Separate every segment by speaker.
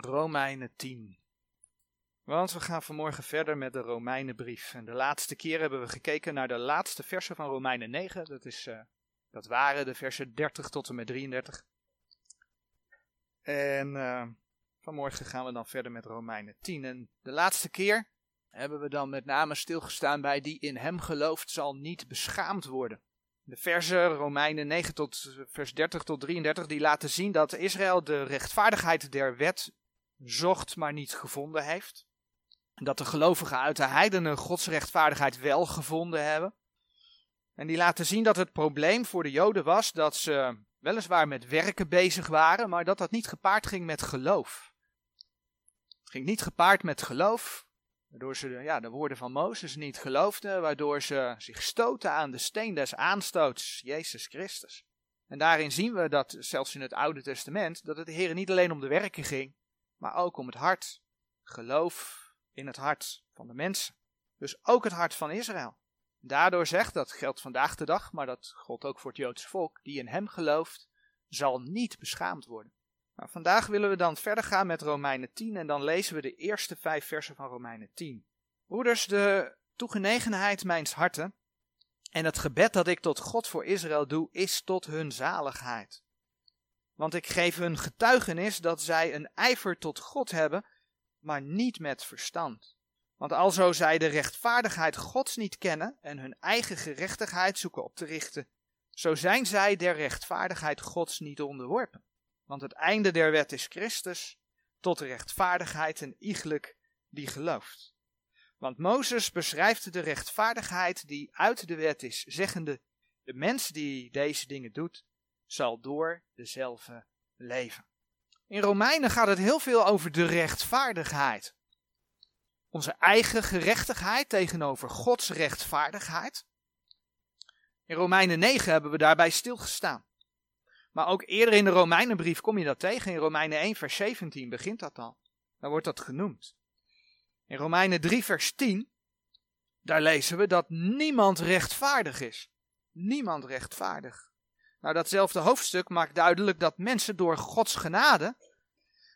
Speaker 1: Romeinen 10. Want we gaan vanmorgen verder met de Romeinenbrief. En de laatste keer hebben we gekeken naar de laatste versen van Romeinen 9. Dat, is, uh, dat waren de versen 30 tot en met 33. En uh, vanmorgen gaan we dan verder met Romeinen 10. En de laatste keer hebben we dan met name stilgestaan bij die in hem gelooft zal niet beschaamd worden. De versen Romeinen 9 tot vers 30 tot 33 die laten zien dat Israël de rechtvaardigheid der wet zocht, maar niet gevonden heeft. Dat de gelovigen uit de heidenen Gods rechtvaardigheid wel gevonden hebben. En die laten zien dat het probleem voor de Joden was dat ze weliswaar met werken bezig waren, maar dat dat niet gepaard ging met geloof. Het ging niet gepaard met geloof, waardoor ze ja, de woorden van Mozes niet geloofden, waardoor ze zich stoten aan de steen des aanstoots, Jezus Christus. En daarin zien we dat, zelfs in het Oude Testament, dat het de Heer niet alleen om de werken ging, maar ook om het hart. Geloof in het hart van de mensen. Dus ook het hart van Israël. Daardoor zegt, dat geldt vandaag de dag, maar dat geldt ook voor het Joodse volk, die in hem gelooft, zal niet beschaamd worden. Nou, vandaag willen we dan verder gaan met Romeinen 10 en dan lezen we de eerste vijf versen van Romeinen 10. Broeders, de toegenegenheid mijns harten en het gebed dat ik tot God voor Israël doe, is tot hun zaligheid. Want ik geef hun getuigenis dat zij een ijver tot God hebben, maar niet met verstand. Want alzo zij de rechtvaardigheid Gods niet kennen en hun eigen gerechtigheid zoeken op te richten, zo zijn zij der rechtvaardigheid Gods niet onderworpen. Want het einde der wet is Christus, tot de rechtvaardigheid en iegelijk die gelooft. Want Mozes beschrijft de rechtvaardigheid die uit de wet is, zeggende: De mens die deze dingen doet, zal door dezelfde leven. In Romeinen gaat het heel veel over de rechtvaardigheid. Onze eigen gerechtigheid tegenover Gods rechtvaardigheid. In Romeinen 9 hebben we daarbij stilgestaan. Maar ook eerder in de Romeinenbrief kom je dat tegen. In Romeinen 1 vers 17 begint dat al. Daar wordt dat genoemd. In Romeinen 3 vers 10, daar lezen we dat niemand rechtvaardig is. Niemand rechtvaardig. Nou, datzelfde hoofdstuk maakt duidelijk dat mensen door Gods genade,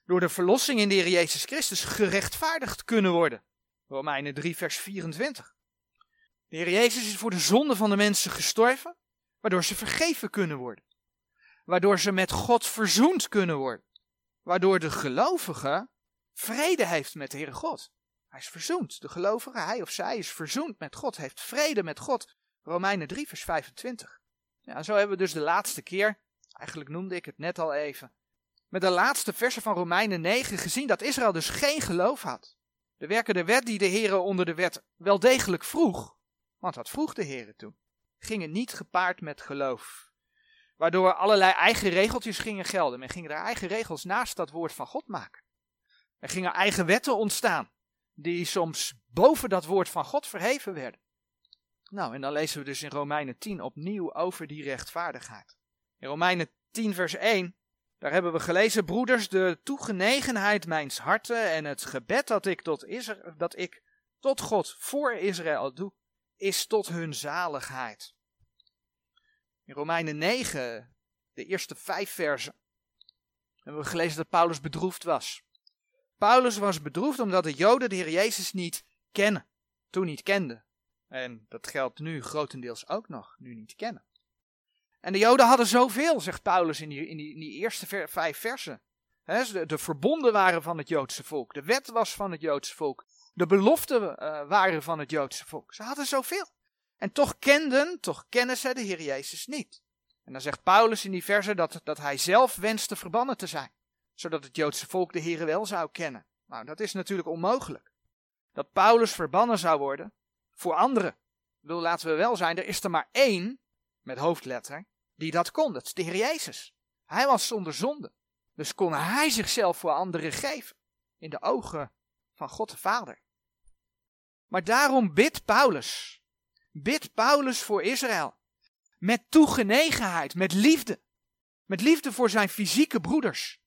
Speaker 1: door de verlossing in de Heer Jezus Christus, gerechtvaardigd kunnen worden. Romeinen 3, vers 24. De Heer Jezus is voor de zonde van de mensen gestorven, waardoor ze vergeven kunnen worden. Waardoor ze met God verzoend kunnen worden. Waardoor de gelovige vrede heeft met de Heere God. Hij is verzoend. De gelovige, hij of zij, is verzoend met God, heeft vrede met God. Romeinen 3, vers 25. Ja, zo hebben we dus de laatste keer, eigenlijk noemde ik het net al even, met de laatste versen van Romeinen 9 gezien dat Israël dus geen geloof had. De werken der wet die de Heere onder de wet wel degelijk vroeg, want dat vroeg de Heere toen, gingen niet gepaard met geloof. Waardoor allerlei eigen regeltjes gingen gelden. Men ging er eigen regels naast dat woord van God maken. Er gingen eigen wetten ontstaan, die soms boven dat woord van God verheven werden. Nou, en dan lezen we dus in Romeinen 10 opnieuw over die rechtvaardigheid. In Romeinen 10 vers 1, daar hebben we gelezen, broeders, de toegenegenheid mijns harten en het gebed dat ik tot, Israël, dat ik tot God voor Israël doe, is tot hun zaligheid. In Romeinen 9, de eerste vijf versen, hebben we gelezen dat Paulus bedroefd was. Paulus was bedroefd omdat de Joden de Heer Jezus niet kennen, toen niet kenden. En dat geldt nu grotendeels ook nog, nu niet kennen. En de Joden hadden zoveel, zegt Paulus in die, in die, in die eerste vijf versen. de, de, verbonden waren van het Joodse volk. De wet was van het Joodse volk. De beloften uh, waren van het Joodse volk. Ze hadden zoveel. En toch kenden, toch kennen ze de Heer Jezus niet. En dan zegt Paulus in die versen dat, dat hij zelf wenste verbannen te zijn. Zodat het Joodse volk de Heer wel zou kennen. Nou, dat is natuurlijk onmogelijk. Dat Paulus verbannen zou worden, voor anderen. Ik bedoel, laten we wel zijn, er is er maar één, met hoofdletter, die dat kon. Dat is de Heer Jezus. Hij was zonder zonde. Dus kon hij zichzelf voor anderen geven. In de ogen van God de Vader. Maar daarom bidt Paulus. Bidt Paulus voor Israël. Met toegenegenheid, met liefde. Met liefde voor zijn fysieke broeders.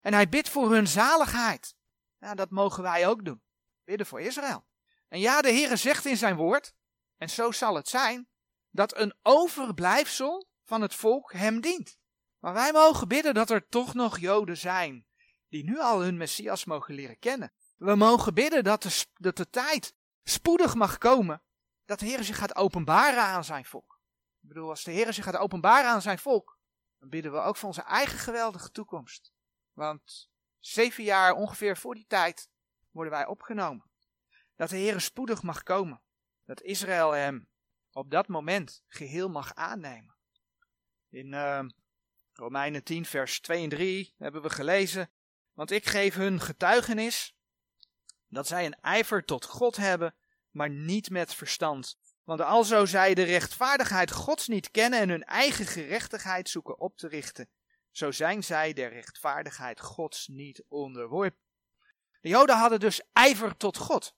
Speaker 1: En hij bidt voor hun zaligheid. Ja, dat mogen wij ook doen. Bidden voor Israël. En ja, de Heere zegt in zijn woord, en zo zal het zijn, dat een overblijfsel van het volk hem dient. Maar wij mogen bidden dat er toch nog Joden zijn die nu al hun Messias mogen leren kennen. We mogen bidden dat de, dat de tijd spoedig mag komen, dat de Heer zich gaat openbaren aan zijn volk. Ik bedoel, als de Heer zich gaat openbaren aan zijn volk, dan bidden we ook voor onze eigen geweldige toekomst. Want zeven jaar ongeveer voor die tijd worden wij opgenomen. Dat de Heer spoedig mag komen. Dat Israël hem op dat moment geheel mag aannemen. In uh, Romeinen 10, vers 2 en 3 hebben we gelezen. Want ik geef hun getuigenis dat zij een ijver tot God hebben, maar niet met verstand. Want alzo zij de rechtvaardigheid Gods niet kennen en hun eigen gerechtigheid zoeken op te richten, zo zijn zij der rechtvaardigheid Gods niet onderworpen. De Joden hadden dus ijver tot God,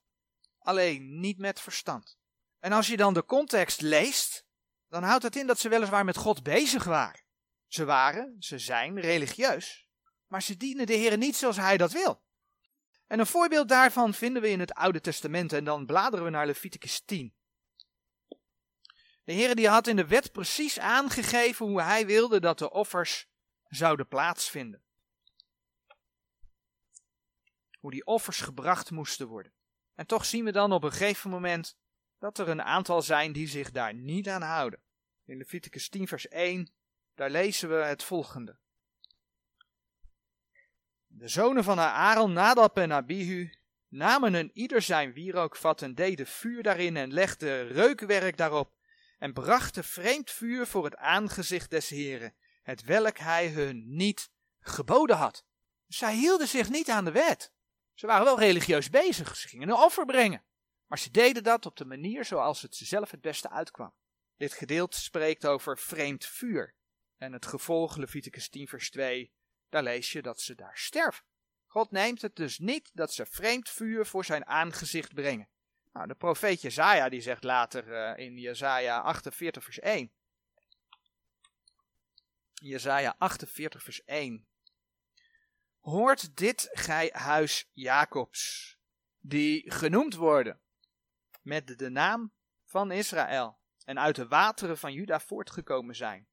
Speaker 1: alleen niet met verstand. En als je dan de context leest, dan houdt het in dat ze weliswaar met God bezig waren. Ze waren, ze zijn religieus, maar ze dienen de Heer niet zoals Hij dat wil. En een voorbeeld daarvan vinden we in het Oude Testament en dan bladeren we naar Leviticus 10. De Heer die had in de wet precies aangegeven hoe Hij wilde dat de offers zouden plaatsvinden. Hoe die offers gebracht moesten worden. En toch zien we dan op een gegeven moment dat er een aantal zijn die zich daar niet aan houden. In Leviticus 10 vers 1, daar lezen we het volgende. De zonen van Aaron, Nadab en Abihu, namen een ieder zijn wierookvat en deden vuur daarin en legden reukwerk daarop en brachten vreemd vuur voor het aangezicht des Heren, het welk hij hun niet geboden had. Zij hielden zich niet aan de wet. Ze waren wel religieus bezig, ze gingen een offer brengen. Maar ze deden dat op de manier zoals het ze zelf het beste uitkwam. Dit gedeelte spreekt over vreemd vuur. En het gevolg, Leviticus 10 vers 2, daar lees je dat ze daar sterven. God neemt het dus niet dat ze vreemd vuur voor zijn aangezicht brengen. Nou, de profeet Jezaja die zegt later uh, in Jezaja 48 vers 1. Jezaja 48 vers 1. Hoort dit gij huis Jacobs, die genoemd worden met de naam van Israël en uit de wateren van Juda voortgekomen zijn,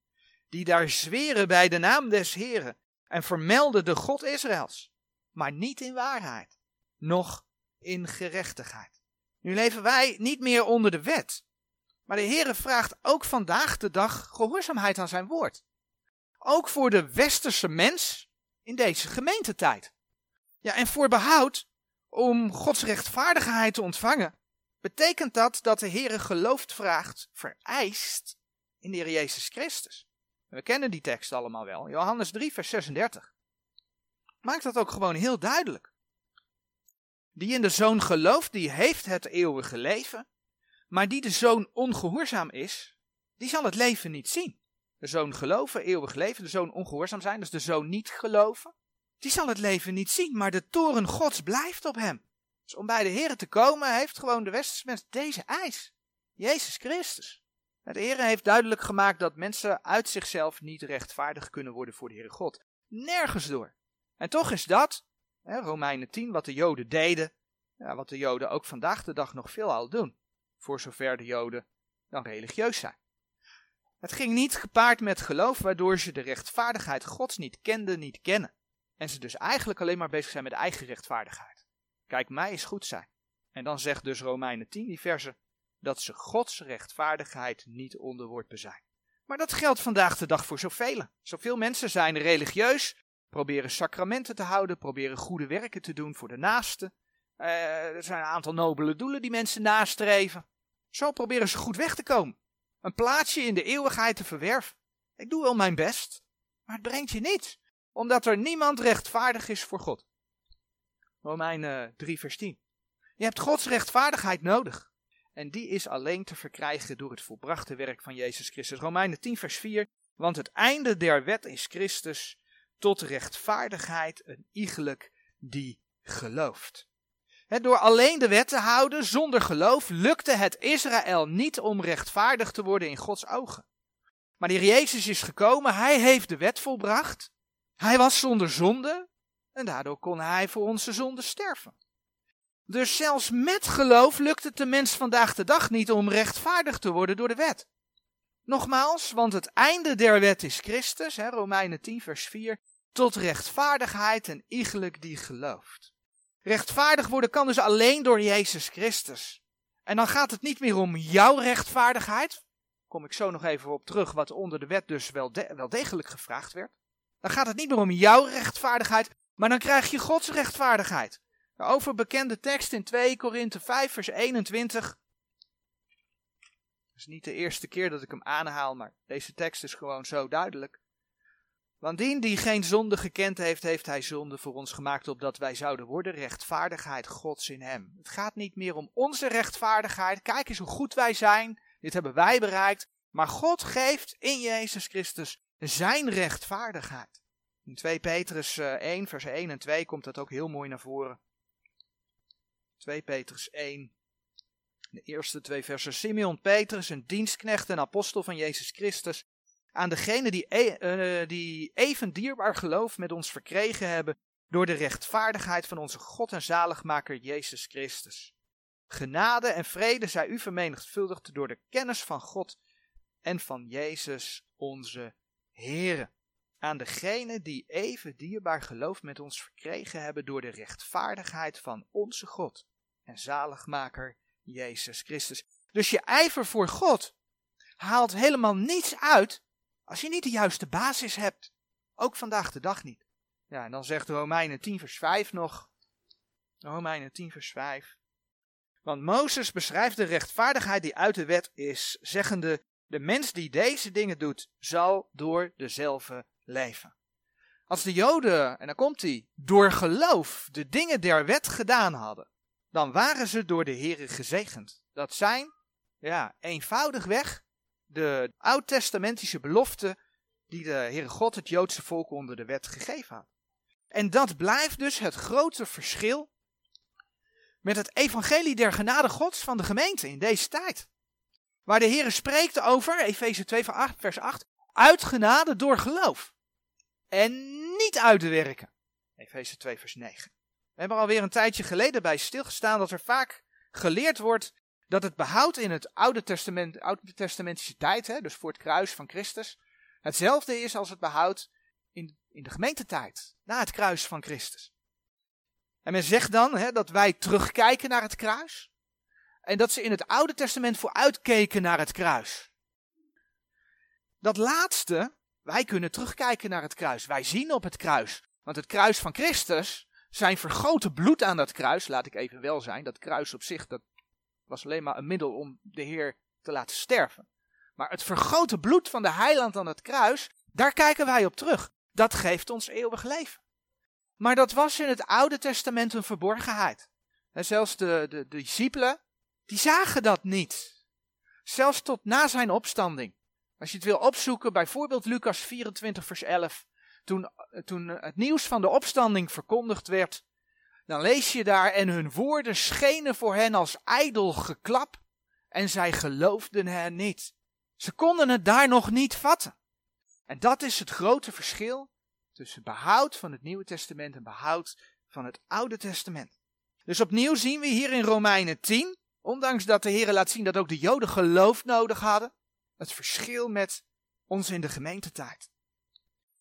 Speaker 1: die daar zweren bij de naam des Heren en vermelden de God Israëls, maar niet in waarheid, noch in gerechtigheid. Nu leven wij niet meer onder de wet, maar de Heere vraagt ook vandaag de dag gehoorzaamheid aan zijn woord. Ook voor de westerse mens in deze gemeentetijd. Ja, en voor behoud om Gods rechtvaardigheid te ontvangen, betekent dat dat de Heere gelooft vraagt, vereist in de Heer Jezus Christus. We kennen die tekst allemaal wel. Johannes 3, vers 36. Maakt dat ook gewoon heel duidelijk. Die in de zoon gelooft, die heeft het eeuwige leven. Maar die de zoon ongehoorzaam is, die zal het leven niet zien. De zoon geloven, eeuwig leven. De zoon ongehoorzaam zijn, dus de zoon niet geloven. Die zal het leven niet zien, maar de toren gods blijft op hem. Dus om bij de Heer te komen heeft gewoon de westerse mens deze eis. Jezus Christus. De Heer heeft duidelijk gemaakt dat mensen uit zichzelf niet rechtvaardig kunnen worden voor de Heere God. Nergens door. En toch is dat, hè, Romeinen 10, wat de Joden deden, ja, wat de Joden ook vandaag de dag nog veelal doen. Voor zover de Joden dan religieus zijn. Het ging niet gepaard met geloof, waardoor ze de rechtvaardigheid Gods niet kenden, niet kennen. En ze dus eigenlijk alleen maar bezig zijn met eigen rechtvaardigheid. Kijk, mij is goed zijn. En dan zegt dus Romeinen 10, die verse, dat ze Gods rechtvaardigheid niet onderworpen zijn. Maar dat geldt vandaag de dag voor zoveel. Zoveel mensen zijn religieus, proberen sacramenten te houden, proberen goede werken te doen voor de naaste. Uh, er zijn een aantal nobele doelen die mensen nastreven. Zo proberen ze goed weg te komen. Een plaatsje in de eeuwigheid te verwerven. Ik doe wel mijn best, maar het brengt je niets, omdat er niemand rechtvaardig is voor God. Romeinen 3 vers 10. Je hebt Gods rechtvaardigheid nodig. En die is alleen te verkrijgen door het volbrachte werk van Jezus Christus. Romeinen 10 vers 4. Want het einde der wet is Christus tot rechtvaardigheid een iegelijk die gelooft. Door alleen de wet te houden zonder geloof lukte het Israël niet om rechtvaardig te worden in Gods ogen. Maar de Jezus is gekomen, hij heeft de wet volbracht. Hij was zonder zonde en daardoor kon hij voor onze zonde sterven. Dus zelfs met geloof lukt het de mens vandaag de dag niet om rechtvaardig te worden door de wet. Nogmaals, want het einde der wet is Christus, Romeinen 10 vers 4. tot rechtvaardigheid en iegelijk die gelooft. Rechtvaardig worden kan dus alleen door Jezus Christus. En dan gaat het niet meer om jouw rechtvaardigheid. Kom ik zo nog even op terug, wat onder de wet dus wel, wel degelijk gevraagd werd. Dan gaat het niet meer om jouw rechtvaardigheid, maar dan krijg je Gods rechtvaardigheid. Over bekende tekst in 2 Korinthe 5, vers 21. Het is niet de eerste keer dat ik hem aanhaal, maar deze tekst is gewoon zo duidelijk. Want die die geen zonde gekend heeft, heeft hij zonde voor ons gemaakt, opdat wij zouden worden rechtvaardigheid Gods in hem. Het gaat niet meer om onze rechtvaardigheid. Kijk eens hoe goed wij zijn. Dit hebben wij bereikt. Maar God geeft in Jezus Christus zijn rechtvaardigheid. In 2 Petrus 1, eh, vers 1 en 2 komt dat ook heel mooi naar voren. 2 Petrus 1, de eerste twee versen. Simeon Petrus, een dienstknecht en apostel van Jezus Christus, aan degene die, e die even dierbaar geloof met ons verkregen hebben door de rechtvaardigheid van onze God en zaligmaker Jezus Christus. Genade en vrede zij u vermenigvuldigd door de kennis van God en van Jezus onze Heere. Aan degene die even dierbaar geloof met ons verkregen hebben door de rechtvaardigheid van onze God en zaligmaker Jezus Christus. Dus je ijver voor God haalt helemaal niets uit als je niet de juiste basis hebt. Ook vandaag de dag niet. Ja, en dan zegt Romeinen 10 vers 5 nog. Romeinen 10 vers 5. Want Mozes beschrijft de rechtvaardigheid die uit de wet is, zeggende, de mens die deze dingen doet, zal door dezelfde leven. Als de Joden, en dan komt hij, door geloof de dingen der wet gedaan hadden, dan waren ze door de Here gezegend. Dat zijn, ja, eenvoudigweg de oud-testamentische beloften die de Heere God het Joodse volk onder de wet gegeven had. En dat blijft dus het grote verschil met het evangelie der genade gods van de gemeente in deze tijd. Waar de Heere spreekt over, Efeze 2 vers 8, uit genade door geloof. En niet uit de werken. Efeze 2 vers 9. We hebben alweer een tijdje geleden bij stilgestaan dat er vaak geleerd wordt dat het behoud in het Oude, Testament, Oude Testamentische tijd, hè, dus voor het kruis van Christus, hetzelfde is als het behoud in, in de gemeentetijd, na het kruis van Christus. En men zegt dan hè, dat wij terugkijken naar het kruis. En dat ze in het Oude Testament vooruitkeken naar het kruis. Dat laatste, wij kunnen terugkijken naar het kruis. Wij zien op het kruis. Want het kruis van Christus, zijn vergoten bloed aan dat kruis, laat ik even wel zijn, dat kruis op zich, dat was alleen maar een middel om de Heer te laten sterven. Maar het vergoten bloed van de heiland aan het kruis, daar kijken wij op terug. Dat geeft ons eeuwig leven. Maar dat was in het Oude Testament een verborgenheid. En zelfs de, de, de discipelen, die zagen dat niet. Zelfs tot na zijn opstanding. Als je het wil opzoeken, bijvoorbeeld Lucas 24, vers 11. Toen, toen het nieuws van de opstanding verkondigd werd, dan lees je daar, en hun woorden schenen voor hen als ijdel geklap, en zij geloofden hen niet. Ze konden het daar nog niet vatten. En dat is het grote verschil tussen behoud van het Nieuwe Testament en behoud van het Oude Testament. Dus opnieuw zien we hier in Romeinen 10, ondanks dat de Heer laat zien dat ook de Joden geloof nodig hadden, het verschil met ons in de gemeentetijd.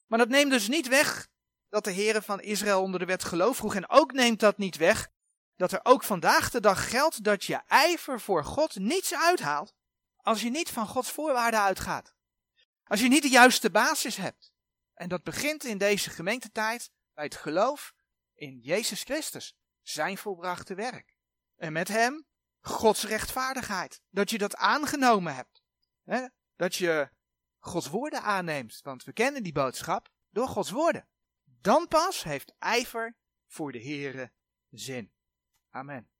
Speaker 1: Maar dat neemt dus niet weg dat de heren van Israël onder de wet geloof vroeg. En ook neemt dat niet weg dat er ook vandaag de dag geldt dat je ijver voor God niets uithaalt als je niet van Gods voorwaarden uitgaat. Als je niet de juiste basis hebt. En dat begint in deze gemeentetijd bij het geloof in Jezus Christus, zijn volbrachte werk. En met hem Gods rechtvaardigheid. Dat je dat aangenomen hebt. Dat je Gods woorden aanneemt. Want we kennen die boodschap door Gods woorden. Dan pas heeft ijver voor de Heere zin. Amen.